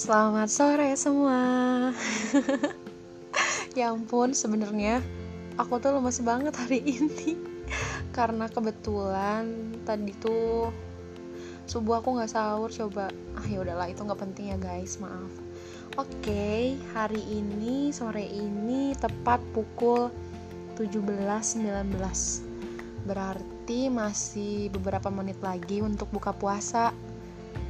Selamat sore semua. ya ampun, sebenarnya aku tuh lemes banget hari ini. Karena kebetulan tadi tuh subuh aku nggak sahur coba. Ah ya udahlah itu nggak penting ya guys maaf. Oke hari ini sore ini tepat pukul 17.19 berarti masih beberapa menit lagi untuk buka puasa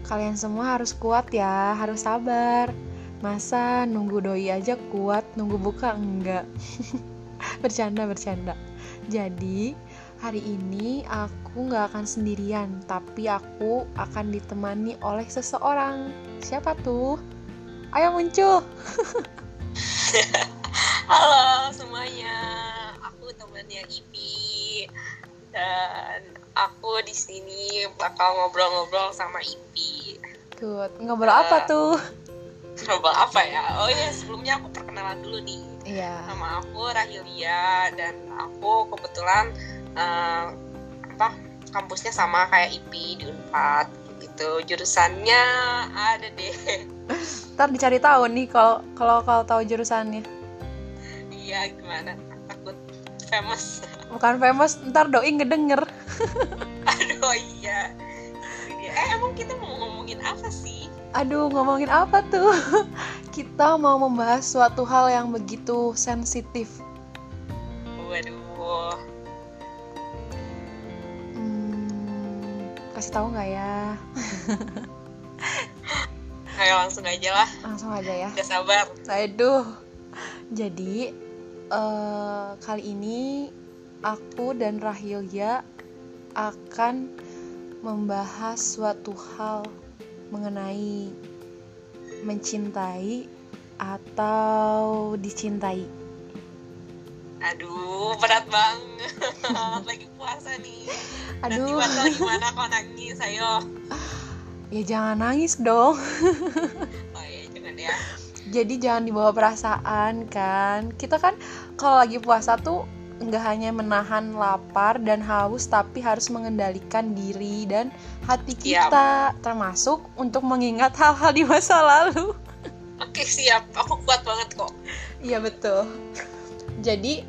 Kalian semua harus kuat ya, harus sabar. Masa nunggu doi aja kuat, nunggu buka enggak? bercanda, bercanda. Jadi, hari ini aku nggak akan sendirian, tapi aku akan ditemani oleh seseorang. Siapa tuh? Ayo muncul. Halo semuanya, aku temannya Ipi dan aku di sini bakal ngobrol-ngobrol sama Ipi. Good. Ngobrol uh, apa tuh? Ngobrol apa ya? Oh iya, sebelumnya aku perkenalan dulu nih. Iya. Nama aku Rahilia dan aku kebetulan uh, apa kampusnya sama kayak Ipi di Unpad gitu. Jurusannya ada deh. Ntar dicari tahu nih kalau kalau kalau tahu jurusannya. Iya, gimana? Takut famous bukan famous ntar doi ngedenger aduh iya eh emang kita mau ngomongin apa sih? Aduh ngomongin apa tuh? Kita mau membahas suatu hal yang begitu sensitif. Waduh. Hmm, kasih tahu nggak ya? Ayo langsung aja lah. Langsung aja ya. Gak sabar. Aduh. Jadi uh, kali ini aku dan Rahilya akan membahas suatu hal mengenai mencintai atau dicintai. Aduh, berat banget. Lagi puasa nih. Aduh. Nanti gimana kau nangis, ayo. Ya jangan nangis dong. oh iya, jangan ya. Jadi jangan dibawa perasaan kan. Kita kan kalau lagi puasa tuh nggak hanya menahan lapar dan haus tapi harus mengendalikan diri dan hati kita siap. termasuk untuk mengingat hal-hal di masa lalu. Oke siap. Aku kuat banget kok. Iya betul. Jadi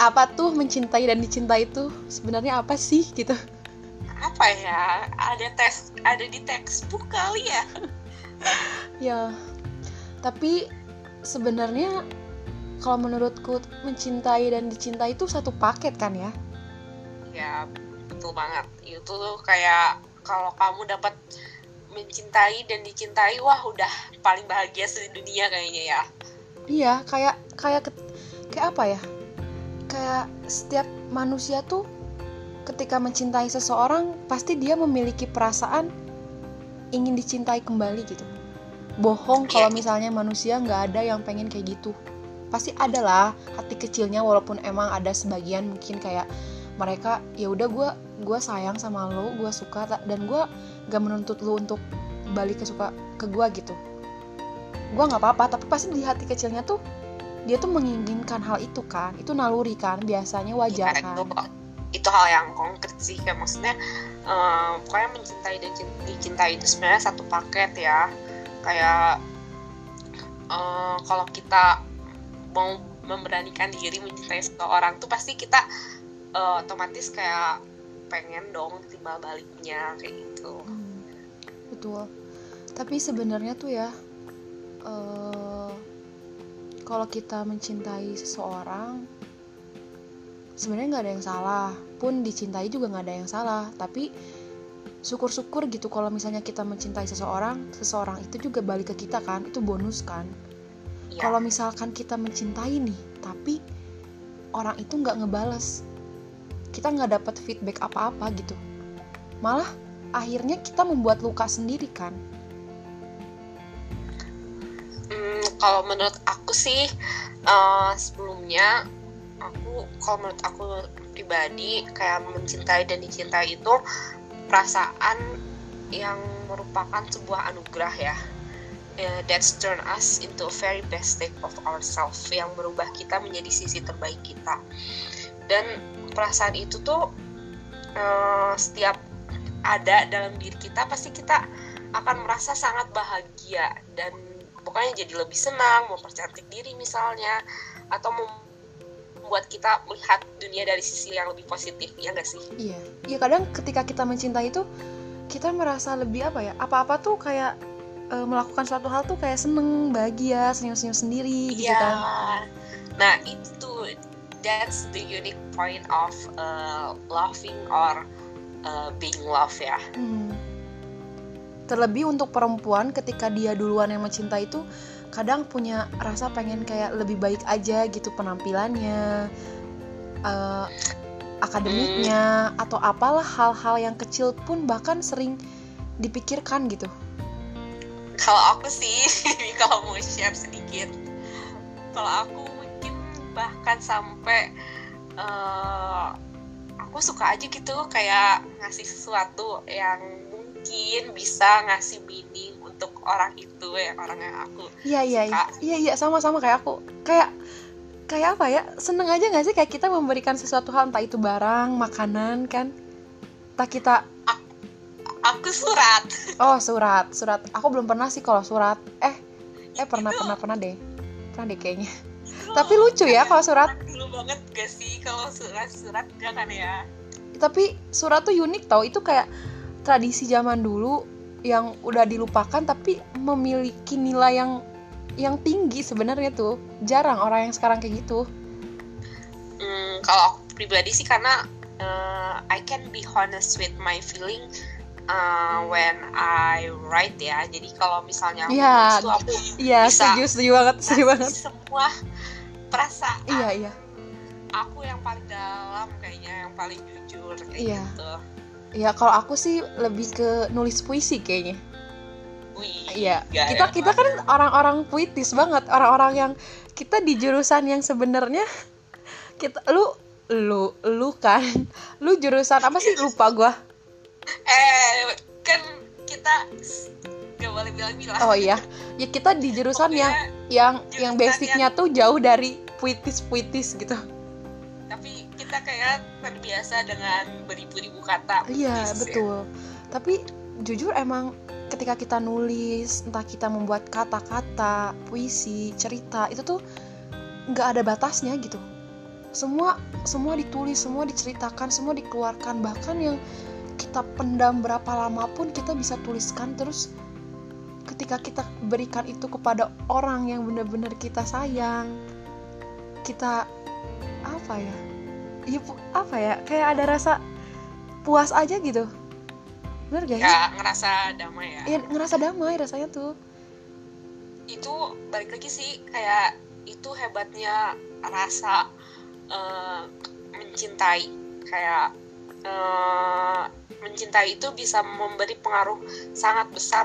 apa tuh mencintai dan dicintai itu sebenarnya apa sih gitu? Apa ya? Ada tes ada di textbook kali ya? Ya tapi sebenarnya kalau menurutku mencintai dan dicintai itu satu paket kan ya? Ya betul banget. Itu tuh kayak kalau kamu dapat mencintai dan dicintai wah udah paling bahagia di dunia kayaknya ya. Iya kayak kayak kayak apa ya? Kayak setiap manusia tuh ketika mencintai seseorang pasti dia memiliki perasaan ingin dicintai kembali gitu. Bohong iya. kalau misalnya manusia nggak ada yang pengen kayak gitu pasti ada lah hati kecilnya walaupun emang ada sebagian mungkin kayak mereka ya udah gue gue sayang sama lo gue suka dan gue gak menuntut lo untuk balik ke suka ke gue gitu. Gue nggak apa-apa tapi pasti di hati kecilnya tuh dia tuh menginginkan hal itu kan itu naluri kan biasanya wajar ya, kan. itu, itu hal yang konkret sih kayak maksudnya uh, pokoknya mencintai dan dicintai itu sebenarnya satu paket ya. Kayak uh, kalau kita mau memberanikan diri mencintai seseorang tuh pasti kita uh, otomatis kayak pengen dong timbal baliknya kayak gitu. Hmm, betul. Tapi sebenarnya tuh ya uh, kalau kita mencintai seseorang sebenarnya nggak ada yang salah. Pun dicintai juga nggak ada yang salah. Tapi syukur-syukur gitu kalau misalnya kita mencintai seseorang seseorang itu juga balik ke kita kan itu bonus kan ya. kalau misalkan kita mencintai nih tapi orang itu nggak ngebales kita nggak dapat feedback apa-apa gitu. Malah akhirnya kita membuat luka sendiri kan. Hmm, kalau menurut aku sih uh, sebelumnya aku kalau menurut aku pribadi kayak mencintai dan dicintai itu perasaan yang merupakan sebuah anugerah ya uh, that's turn us into a very best state of ourselves yang merubah kita menjadi sisi terbaik kita. Dan perasaan itu tuh uh, setiap ada dalam diri kita pasti kita akan merasa sangat bahagia. Dan pokoknya jadi lebih senang mempercantik diri misalnya atau membuat kita melihat dunia dari sisi yang lebih positif ya gak sih? Iya. Iya kadang ketika kita mencintai itu kita merasa lebih apa ya? Apa-apa tuh kayak e, melakukan suatu hal tuh kayak seneng bahagia senyum-senyum sendiri gitu Iya. kan nah itu that's the unique point of uh, loving or uh, being love ya Hmm. Terlebih untuk perempuan ketika dia duluan yang mencintai itu kadang punya rasa pengen kayak lebih baik aja gitu penampilannya, eh, akademiknya atau apalah hal-hal yang kecil pun bahkan sering dipikirkan gitu. Kalau aku sih kalau mau share sedikit kalau aku mungkin bahkan sampai uh, aku suka aja gitu kayak ngasih sesuatu yang mungkin bisa ngasih meaning untuk orang itu ya orang yang aku Iya iya iya iya iya sama-sama kayak aku. Kayak kayak apa ya? Seneng aja nggak sih kayak kita memberikan sesuatu hal entah itu barang makanan kan? Entah kita aku surat Oh surat, surat. Aku belum pernah sih kalau surat. Eh, eh pernah pernah pernah deh, pernah deh kayaknya. Tapi lucu ya kalau surat. dulu banget gak sih kalau surat surat gak kan ya Tapi surat tuh unik tau. Itu kayak tradisi zaman dulu yang udah dilupakan tapi memiliki nilai yang yang tinggi sebenarnya tuh. Jarang orang yang sekarang kayak gitu. Hmm, kalau aku pribadi sih karena uh, I can be honest with my feeling uh, when I write ya. Jadi kalau misalnya aku nulis tuh aku Iya, Bisa. setuju, setuju banget, setuju banget. semua perasaan Iya, iya. aku yang paling dalam kayaknya yang paling jujur kayak Iya. gitu. Iya, kalau aku sih lebih ke nulis puisi kayaknya. Iya, kita ya, kita kan orang-orang puitis banget, orang-orang yang kita di jurusan yang sebenarnya kita lu lu lu kan, lu jurusan apa sih lupa gua. Eh kan kita gak boleh bilang-bilang. Oh iya, ya kita di jurusan yang Pokoknya, yang yang jurusan basicnya tuh jauh dari puitis-puitis gitu. tapi kita kayak terbiasa dengan beribu-ribu kata. Iya, ya. betul. Tapi jujur emang ketika kita nulis, entah kita membuat kata-kata, puisi, cerita, itu tuh nggak ada batasnya gitu. Semua semua ditulis, semua diceritakan, semua dikeluarkan. Bahkan yang kita pendam berapa lama pun kita bisa tuliskan terus ketika kita berikan itu kepada orang yang benar-benar kita sayang, kita apa ya? Pu- apa ya? Kayak ada rasa puas aja gitu. Bener gak sih? Ya ngerasa damai ya. Iya ngerasa damai rasanya tuh. itu balik lagi sih kayak itu hebatnya rasa eh, mencintai kayak eh, mencintai itu bisa memberi pengaruh sangat besar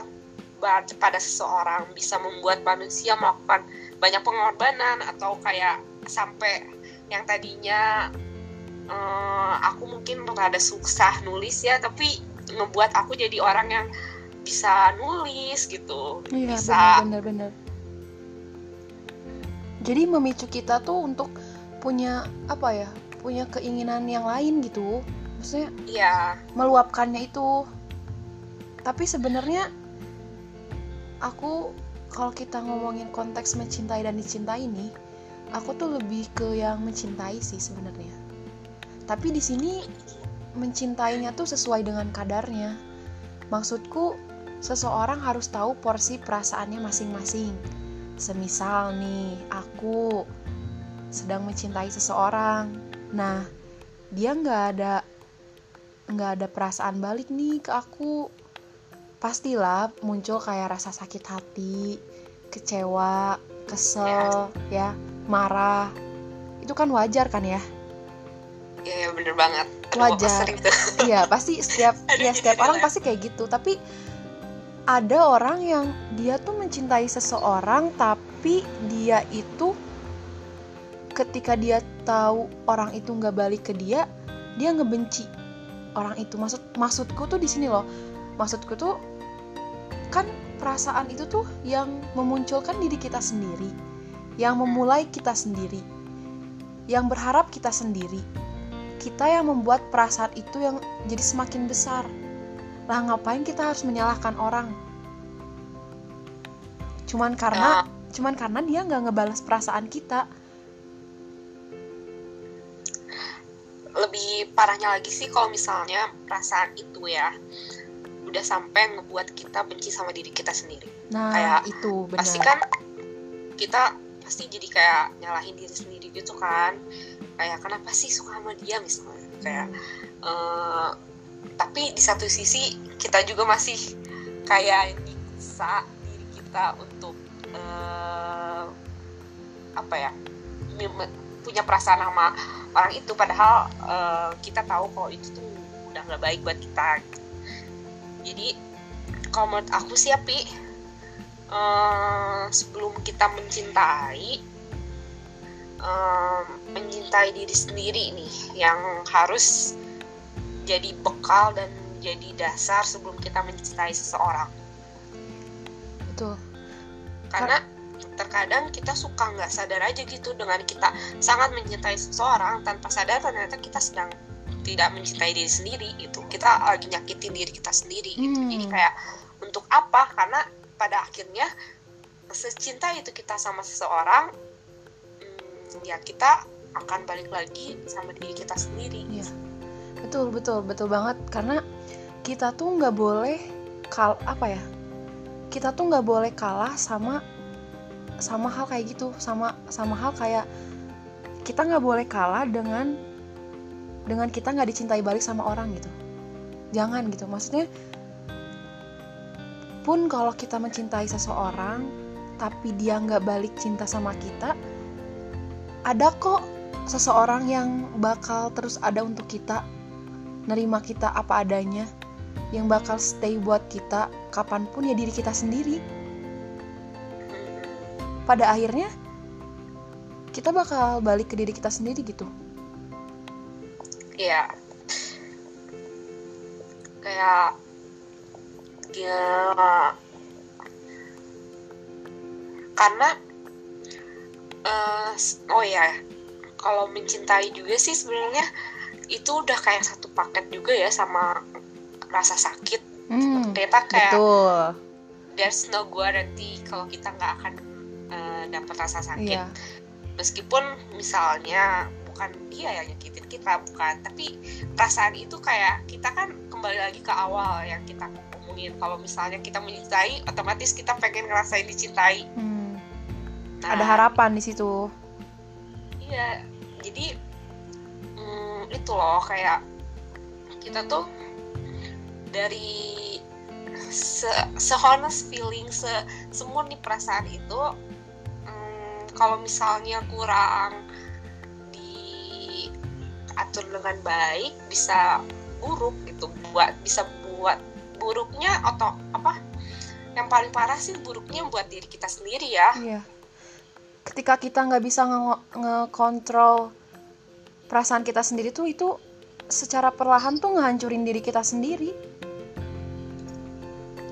pada seseorang bisa membuat manusia melakukan banyak pengorbanan atau kayak sampai yang tadinya eh, aku mungkin rada susah nulis ya tapi ngebuat aku jadi orang yang bisa nulis gitu Iya bisa bener-bener. Jadi memicu kita tuh untuk punya apa ya? Punya keinginan yang lain gitu. Maksudnya Iya, meluapkannya itu. Tapi sebenarnya aku kalau kita ngomongin konteks mencintai dan dicintai nih, aku tuh lebih ke yang mencintai sih sebenarnya. Tapi di sini mencintainya tuh sesuai dengan kadarnya. Maksudku, seseorang harus tahu porsi perasaannya masing-masing. Semisal nih, aku sedang mencintai seseorang. Nah, dia nggak ada nggak ada perasaan balik nih ke aku. Pastilah muncul kayak rasa sakit hati, kecewa, kesel, ya, marah. Itu kan wajar kan ya? iya bener banget. Aduh, Wajar. Iya pasti setiap Aduh, ya setiap orang pasti kayak gitu tapi ada orang yang dia tuh mencintai seseorang tapi dia itu ketika dia tahu orang itu nggak balik ke dia dia ngebenci orang itu. Maksud maksudku tuh di sini loh. Maksudku tuh kan perasaan itu tuh yang memunculkan diri kita sendiri. Yang memulai kita sendiri. Yang berharap kita sendiri. Kita yang membuat perasaan itu yang jadi semakin besar. Lah ngapain kita harus menyalahkan orang? cuman karena Nah, cuman karena dia nggak ngebalas perasaan kita lebih parahnya lagi sih kalau misalnya perasaan itu ya udah sampai ngebuat kita benci sama diri kita sendiri. Nah Kayak, itu pasti benar. kan kita pasti jadi kayak nyalahin diri sendiri gitu kan. Kayak kenapa sih suka sama dia? misalnya. Kayak eh, tapi di satu sisi kita juga masih kayak nyiksa diri kita untuk eh, apa ya punya perasaan sama orang itu. Padahal eh, kita tahu kalau itu tuh udah nggak baik buat kita. Jadi kalau menurut aku sih ya Pi eh, sebelum kita mencintai eh, mencintai diri sendiri nih yang harus jadi bekal dan jadi dasar sebelum kita mencintai seseorang. Betul. Karena terkadang kita suka nggak sadar aja gitu dengan kita sangat mencintai seseorang tanpa sadar ternyata kita sedang tidak mencintai diri sendiri gitu. Kita lagi nyakitin diri kita sendiri gitu. Hmm. jadi kayak untuk apa? Karena pada akhirnya secinta itu kita sama seseorang hmm, ya kita akan balik lagi sama diri kita sendiri. Iya. betul betul betul banget. Karena kita tuh nggak boleh kal apa ya? Kita tuh nggak boleh kalah sama sama hal kayak gitu sama sama hal kayak kita nggak boleh kalah dengan dengan kita nggak dicintai balik sama orang gitu. Jangan gitu maksudnya pun kalau kita mencintai seseorang tapi dia nggak balik cinta sama kita ada kok seseorang yang bakal terus ada untuk kita nerima kita apa adanya yang bakal stay buat kita kapan pun ya diri kita sendiri pada akhirnya kita bakal balik ke diri kita sendiri gitu. Iya. Kayak ya karena s- oh ya kalau mencintai juga sih sebenarnya itu udah kayak satu paket juga ya sama rasa sakit. Hmm, ternyata kayak betul. there's no guarantee kalau kita nggak akan dapat rasa sakit. Iya. Meskipun misalnya bukan dia yang nyakitin kita bukan. Tapi perasaan itu kayak kita kan kembali lagi ke awal yang kita ngomongin kalau misalnya kita mencintai otomatis kita pengen ngerasain dicintai. Hmm, Nah, ada harapan di situ. Iya. Jadi mm, itu loh kayak kita tuh dari se se-honest feeling se semurni perasaan itu kalau misalnya kurang diatur dengan baik bisa buruk gitu. Buat bisa buat buruknya atau apa? Yang paling parah sih buruknya buat diri kita sendiri ya. Iya. Ketika kita nggak bisa nge- ngekontrol perasaan kita sendiri tuh itu secara perlahan tuh ngehancurin diri kita sendiri.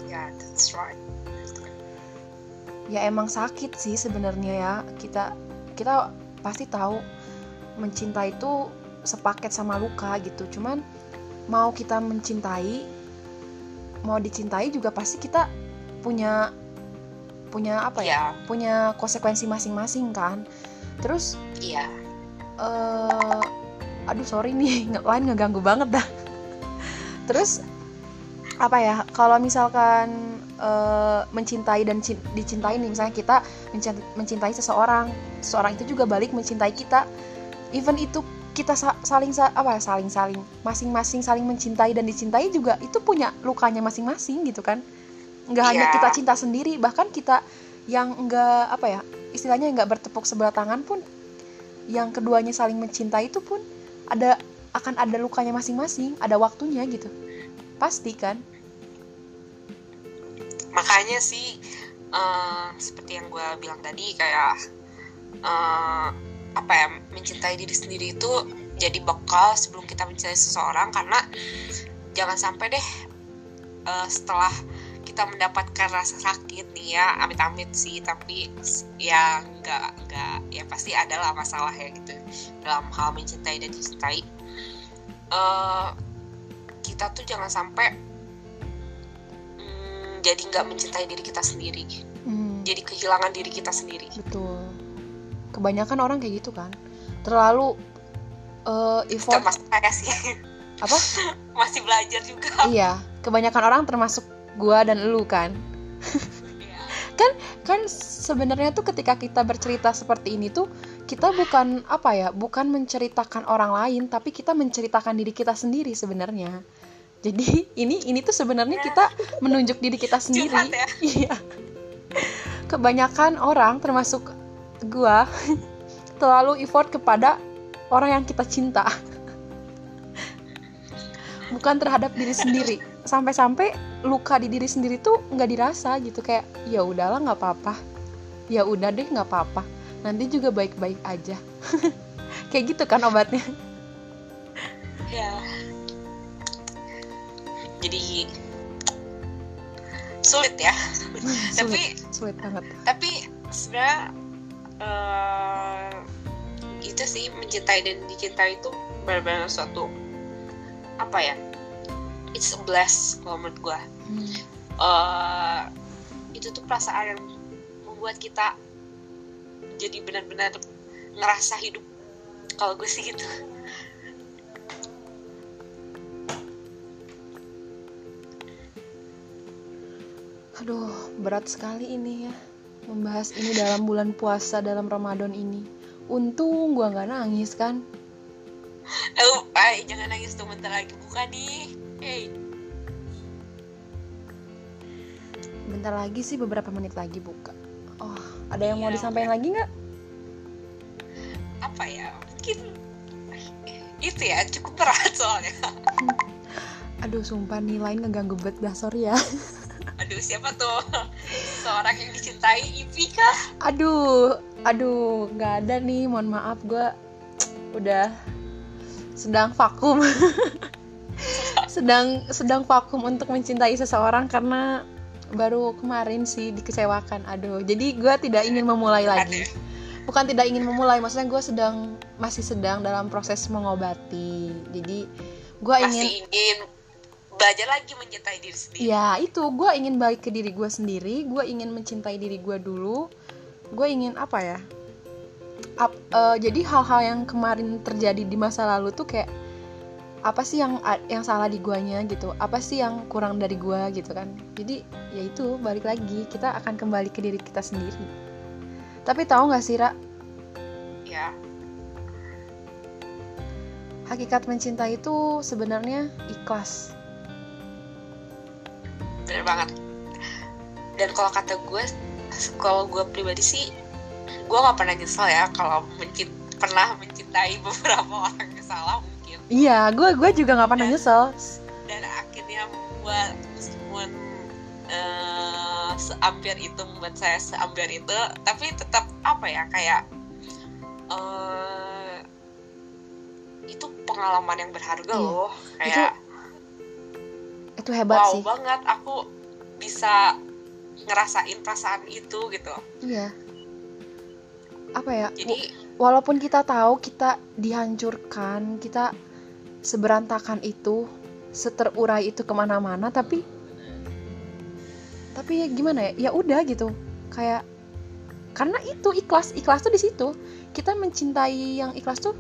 Ya that's right ya emang sakit sih sebenarnya ya. Kita kita pasti tahu mencinta itu sepaket sama luka gitu. Cuman mau kita mencintai mau dicintai juga pasti kita punya punya apa ya? Ya punya konsekuensi masing-masing kan. Terus iya. eh aduh sorry nih lain ngeganggu banget dah. Terus apa ya kalau misalkan eh, mencintai dan cin- dicintai nih misalnya kita mencin- mencintai seseorang seseorang itu juga balik mencintai kita. Even itu kita sa- saling sa- apa ya saling saling masing-masing saling mencintai dan dicintai juga itu punya lukanya masing-masing gitu kan. Nggak hanya Iya. kita cinta sendiri bahkan kita yang nggak apa ya istilahnya nggak bertepuk sebelah tangan pun yang keduanya saling mencintai itu pun ada akan ada lukanya masing-masing ada waktunya gitu. Pasti kan makanya sih eh, seperti yang gue bilang tadi kayak eh, apa ya mencintai diri sendiri itu jadi bekal sebelum kita mencintai seseorang karena jangan sampai deh eh, setelah kita mendapatkan rasa sakit nih ya amit-amit sih tapi ya nggak nggak ya pasti adalah masalah ya gitu dalam hal mencintai dan dicintai. Eh, kita tuh jangan sampai jadi nggak mencintai diri kita sendiri. Hmm, jadi kehilangan diri kita sendiri. Betul. Kebanyakan orang kayak gitu kan. Terlalu uh, effort termasuk saya sih. Apa? Masih belajar juga. Iya. Kebanyakan orang termasuk gua dan lu kan. Iya. kan kan sebenarnya tuh ketika kita bercerita seperti ini tuh kita bukan apa ya bukan menceritakan orang lain tapi kita menceritakan diri kita sendiri sebenarnya jadi ini ini tuh sebenarnya kita menunjuk diri kita sendiri. Ya. iya. Kebanyakan orang termasuk gua terlalu effort kepada orang yang kita cinta. Bukan terhadap diri sendiri. Sampai-sampai luka di diri sendiri tuh nggak dirasa gitu. Kayak ya udahlah nggak apa-apa. Ya udah deh nggak apa-apa. Nanti juga baik-baik aja. Kayak gitu kan obatnya. Ya jadi sulit ya. Tapi sulit sulit banget. tapi sebenarnya eh, itu sih mencintai dan dicintai itu benar-benar suatu apa ya it's a bless kalau menurut gue Hmm. Eh, itu tuh perasaan yang membuat kita jadi benar-benar ngerasa hidup. Kalau gue sih gitu aduh berat sekali ini ya membahas ini dalam bulan puasa dalam Ramadan ini. Untung gua nggak nangis kan? Eh ay, jangan nangis tuh bentar lagi buka nih. Hey. Bentar lagi sih beberapa menit lagi buka. Oh ada yang mau Iya. disampaikan lagi nggak? Apa ya mungkin itu ya cukup berat soalnya. Aduh sumpah nih lain ngeganggu banget dah sorry ya aduh siapa tuh? Seorang yang dicintai Ipi kah aduh aduh nggak ada nih mohon maaf gua udah sedang vakum. Sedang sedang vakum untuk mencintai seseorang karena baru kemarin sih dikecewakan aduh. Jadi gua tidak ingin memulai lagi. bukan tidak ingin memulai maksudnya gue sedang masih sedang dalam proses mengobati. Jadi gue ingin masih ingin belajar lagi mencintai diri sendiri. Ya itu. Gue ingin balik ke diri gue sendiri. Gue ingin mencintai diri gue dulu. Gue ingin apa ya? Ap- eh, jadi hal-hal yang kemarin terjadi di masa lalu tuh kayak apa sih yang yang salah di guanya gitu? Apa sih yang kurang dari gua gitu kan? Jadi ya itu balik lagi. Kita akan kembali ke diri kita sendiri. Tapi tahu nggak sih Ra? Ya. Hakikat mencintai itu sebenarnya ikhlas bener banget. Dan kalau kata gue kalau gue pribadi sih gue nggak pernah nyesel ya kalau mencint pernah mencintai beberapa orang yang salah mungkin. Iya gue gue juga nggak pernah nyesel. dan akhirnya membuat meskipun seampir itu membuat saya seampir itu tapi tetap apa ya kayak eh, itu pengalaman yang berharga Iya. loh. Kayak itu hebat wow sih. banget aku bisa ngerasain perasaan itu gitu. Iya. Apa ya jadi walaupun kita tahu kita dihancurkan kita seberantakan itu seterurai itu ke mana-mana tapi tapi ya gimana ya ya udah gitu. Kayak karena itu ikhlas ikhlas tuh di situ. Kita mencintai yang ikhlas tuh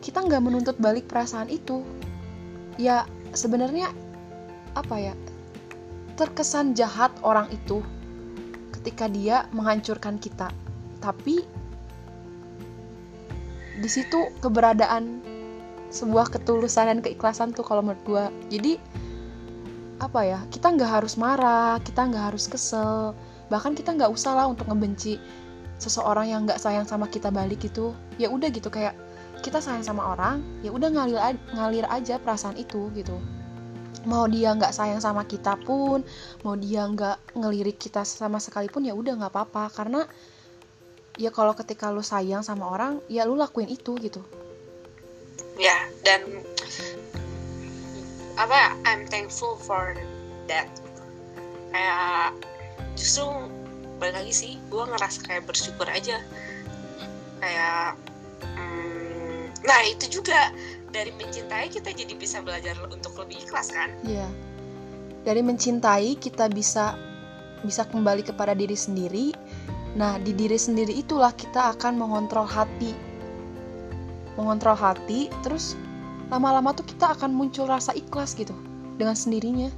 kita nggak menuntut balik perasaan itu. Ya sebenarnya apa ya terkesan jahat orang itu ketika dia menghancurkan kita. Tapi di situ keberadaan sebuah ketulusan dan keikhlasan tuh kalau menurut gue jadi apa ya kita nggak harus marah kita nggak harus kesel. Bahkan kita nggak usah lah untuk ngebenci seseorang yang nggak sayang sama kita balik gitu ya udah gitu kayak kita sayang sama orang ya udah ngalir ngalir aja perasaan itu gitu mau dia nggak sayang sama kita pun mau dia nggak ngelirik kita sama sekalipun ya udah nggak apa-apa. Karena ya kalau ketika lu sayang sama orang ya lu lakuin itu gitu. Ya dan apa I'm thankful for that. Kayak justru balik lagi sih gue ngerasa kayak bersyukur aja. Kayak hmm, nah itu juga dari mencintai kita jadi bisa belajar untuk lebih ikhlas kan? Iya. Dari mencintai kita bisa bisa kembali kepada diri sendiri. Nah di diri sendiri itulah kita akan mengontrol hati. Mengontrol hati terus lama-lama tuh kita akan muncul rasa ikhlas gitu dengan sendirinya.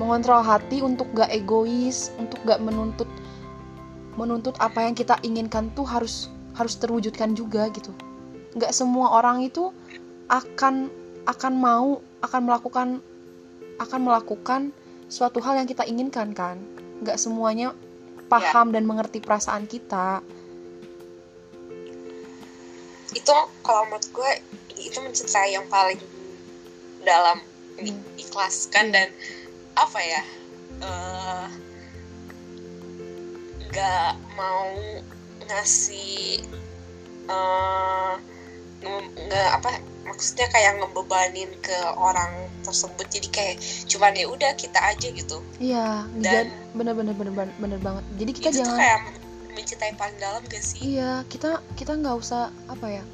Mengontrol hati untuk gak egois untuk gak menuntut menuntut apa yang kita inginkan tuh harus harus terwujudkan juga gitu nggak semua orang itu akan akan mau akan melakukan akan melakukan suatu hal yang kita inginkan kan nggak semuanya paham ya. dan mengerti perasaan kita itu kalau menurut gue itu mencintai yang paling dalam hmm. ikhlaskan hmm. dan apa ya uh, nggak mau ngasih uh, nggak apa maksudnya kayak ngebebanin ke orang tersebut. Jadi kayak cuman ya udah kita aja gitu. Iya dan bener bener bener bener banget. Jadi kita itu jangan kayak mencintai paling dalam gak sih? Iya kita kita nggak usah apa ya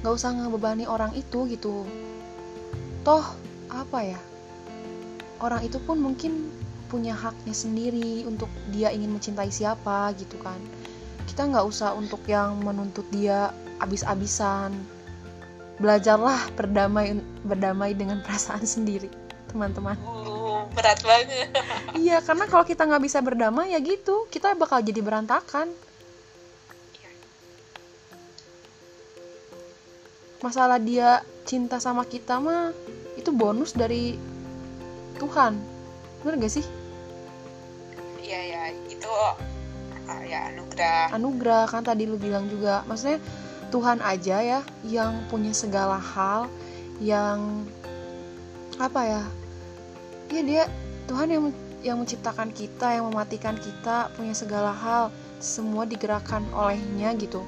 nggak usah ngebebani orang itu gitu. Toh apa ya orang itu pun mungkin punya haknya sendiri untuk dia ingin mencintai siapa gitu kan kita nggak usah untuk yang menuntut dia abis-abisan. Belajarlah berdamai berdamai dengan perasaan sendiri teman-teman. Uh, berat banget. Iya karena kalau kita nggak bisa berdamai ya gitu kita bakal jadi berantakan. Masalah dia cinta sama kita mah itu bonus dari Tuhan. Bener gak sih? Iya ya itu ya anugerah. Anugerah kan tadi lu bilang juga. Maksudnya Tuhan aja ya yang punya segala hal yang apa ya ya dia Tuhan yang yang menciptakan kita yang mematikan kita punya segala hal semua digerakkan olehnya gitu.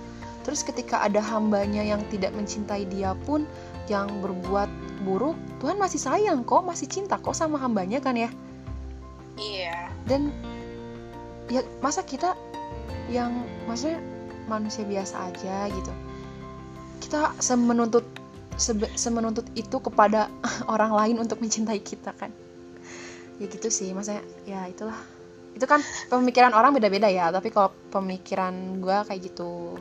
Terus ketika ada hambanya yang tidak mencintai dia pun yang berbuat buruk Tuhan masih sayang kok masih cinta kok sama hambanya kan ya? Iya. Dan ya masa kita yang maksudnya manusia biasa aja gitu. Kita semenuntut semenuntut itu kepada orang lain untuk mencintai kita kan? Ya gitu sih maksudnya ya itulah. Itu kan pemikiran orang beda-beda ya tapi kalau pemikiran gue kayak gitu.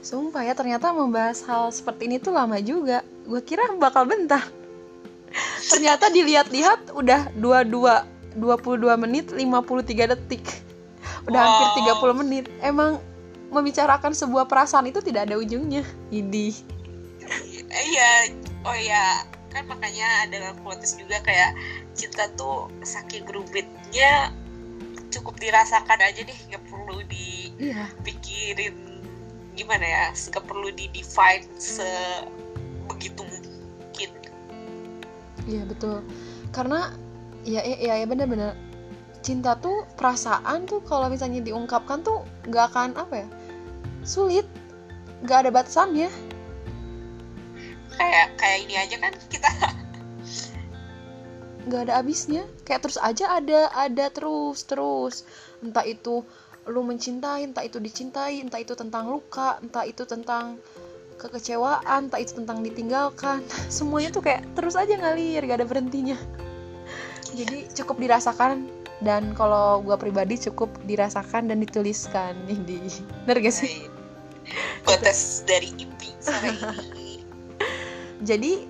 Sumpah ya ternyata membahas hal seperti ini tuh lama juga. Gue kira bakal bentar. Ternyata dilihat-lihat udah 22 22 menit 53 detik. Udah wow. hampir 30 menit. Emang membicarakan sebuah perasaan itu tidak ada ujungnya. Idi. Iya, oh ya, kan makanya ada quotes juga kayak cinta tuh saking rumitnya cukup dirasakan aja deh, nggak perlu dipikirin iya gimana ya nggak perlu di define sebegitu mungkin iya betul. Karena ya ya ya benar-benar cinta tuh perasaan tuh kalau misalnya diungkapkan tuh nggak akan apa ya sulit. Nggak ada batasannya. Kayak kayak ini aja kan kita. Nggak ada habisnya. Kayak terus aja ada ada terus terus. Entah itu lu mencintai entah itu dicintai entah itu tentang luka entah itu tentang kekecewaan entah itu tentang ditinggalkan. Semuanya tuh kayak terus aja ngalir gak ada berhentinya. Jadi cukup dirasakan dan kalau gue pribadi cukup dirasakan dan dituliskan. Di bener gak sih? Potes dari impi jadi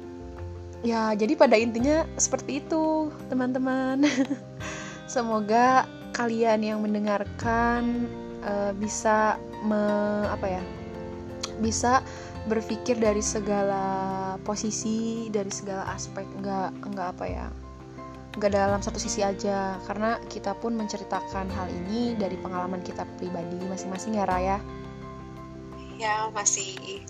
ya jadi pada intinya seperti itu teman-teman. Semoga kalian yang mendengarkan uh, bisa me, apa ya bisa berpikir dari segala posisi dari segala aspek nggak nggak apa ya nggak dalam satu sisi aja. Karena kita pun menceritakan hal ini dari pengalaman kita pribadi masing-masing ya Raya. Ya masih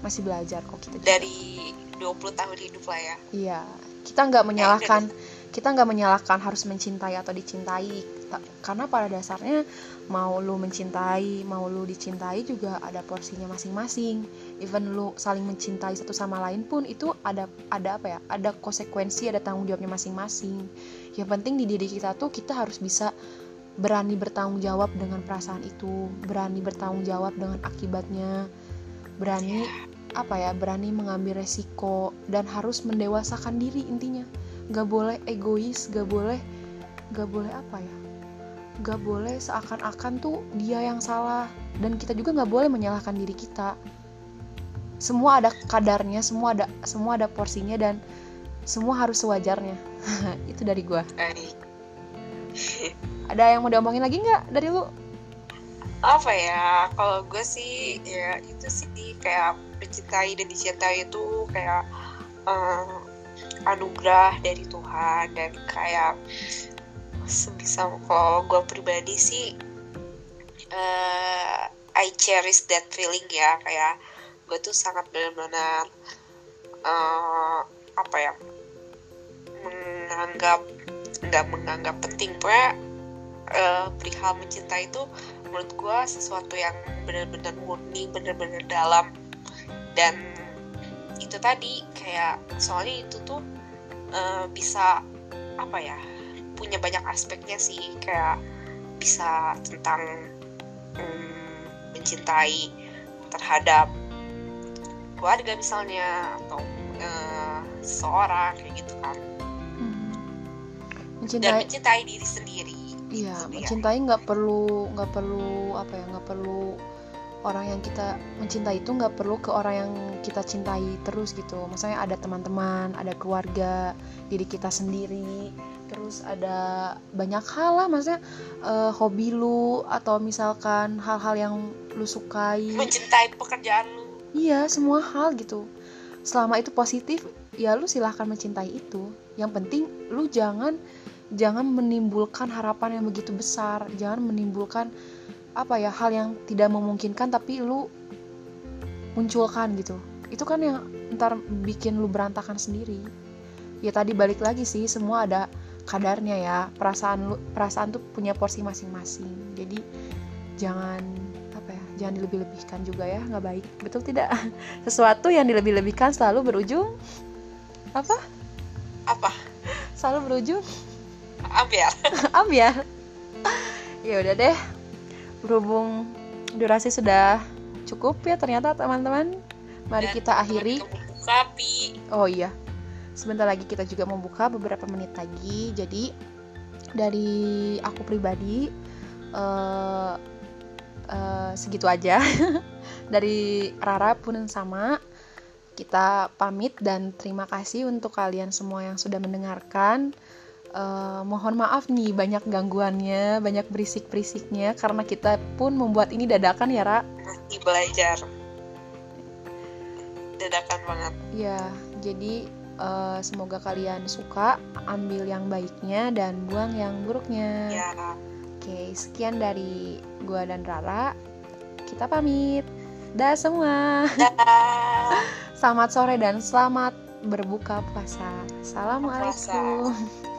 masih belajar kok kita juga. dari 20 tahun hidup lah ya. Iya kita nggak menyalahkan kita nggak menyalahkan harus mencintai atau dicintai karena pada dasarnya mau lu mencintai mau lu dicintai juga ada porsinya masing-masing. Even lu saling mencintai satu sama lain pun itu ada ada apa ya? Ada konsekuensi ada tanggung jawabnya masing-masing. Yang penting di diri kita tuh kita harus bisa berani bertanggung jawab dengan perasaan itu berani bertanggung jawab dengan akibatnya berani apa ya? Berani mengambil resiko dan harus mendewasakan diri intinya. Gak boleh egois gak boleh gak boleh apa ya gak boleh seakan-akan tuh dia yang salah. Dan kita juga gak boleh menyalahkan diri kita. Semua ada kadarnya semua ada semua ada porsinya dan semua harus sewajarnya. Itu dari gua. Ada yang mau diomongin lagi nggak dari lu? Apa ya? Kalau gue sih ya itu sih. Kayak mencintai dan dicintai itu kayak um, anugerah dari Tuhan. Dan kayak sebisa kalau gue pribadi sih uh, I cherish that feeling ya kayak gue tuh sangat benar-benar uh, apa ya menganggap nggak menganggap penting. Pokoknya uh, perihal mencinta itu menurut gue sesuatu yang benar-benar murni benar-benar dalam. Dan itu tadi kayak soalnya itu tuh uh, bisa apa ya punya banyak aspeknya sih kayak bisa tentang um, mencintai terhadap keluarga misalnya atau uh, seorang kayak gitu kan. Hmm. mencintai dan mencintai diri sendiri iya gitu mencintai nggak perlu nggak perlu apa ya nggak perlu orang yang kita mencintai itu nggak perlu ke orang yang kita cintai terus gitu. Misalnya ada teman-teman ada keluarga diri kita sendiri terus ada banyak hal lah maksudnya uh, hobi lu atau misalkan hal-hal yang lu sukai. Mencintai pekerjaan lu. Iya semua hal gitu. Selama itu positif ya lu silahkan mencintai itu. Yang penting lu jangan jangan menimbulkan harapan yang begitu besar. Jangan menimbulkan apa ya hal yang tidak memungkinkan tapi lu munculkan gitu. Itu kan yang ntar bikin lu berantakan sendiri. Ya tadi balik lagi sih semua ada kadarnya ya. Perasaan lu perasaan tuh punya porsi masing-masing. Jadi jangan apa ya jangan dilebih-lebihkan juga ya. Nggak baik. Betul tidak? Sesuatu yang dilebih-lebihkan selalu berujung apa? Apa? Selalu berujung? Ambiar. Ambiar. Ya udah deh. Berhubung durasi sudah cukup ya ternyata teman-teman. Mari Dan kita akhiri. oh iya sebentar lagi kita juga membuka beberapa menit lagi jadi dari aku pribadi uh, uh, segitu aja dari Rara pun sama kita pamit dan terima kasih untuk kalian semua yang sudah mendengarkan uh, mohon maaf nih banyak gangguannya, banyak berisik-berisiknya karena kita pun membuat ini dadakan ya, Ra. Masih belajar. Dadakan banget. Ya, jadi uh, semoga kalian suka, ambil yang baiknya dan buang yang buruknya. Ya. Oke, sekian dari gua dan Rara. Kita pamit. Dah semua. Selamat sore dan selamat berbuka puasa. Assalamualaikum. Puasa.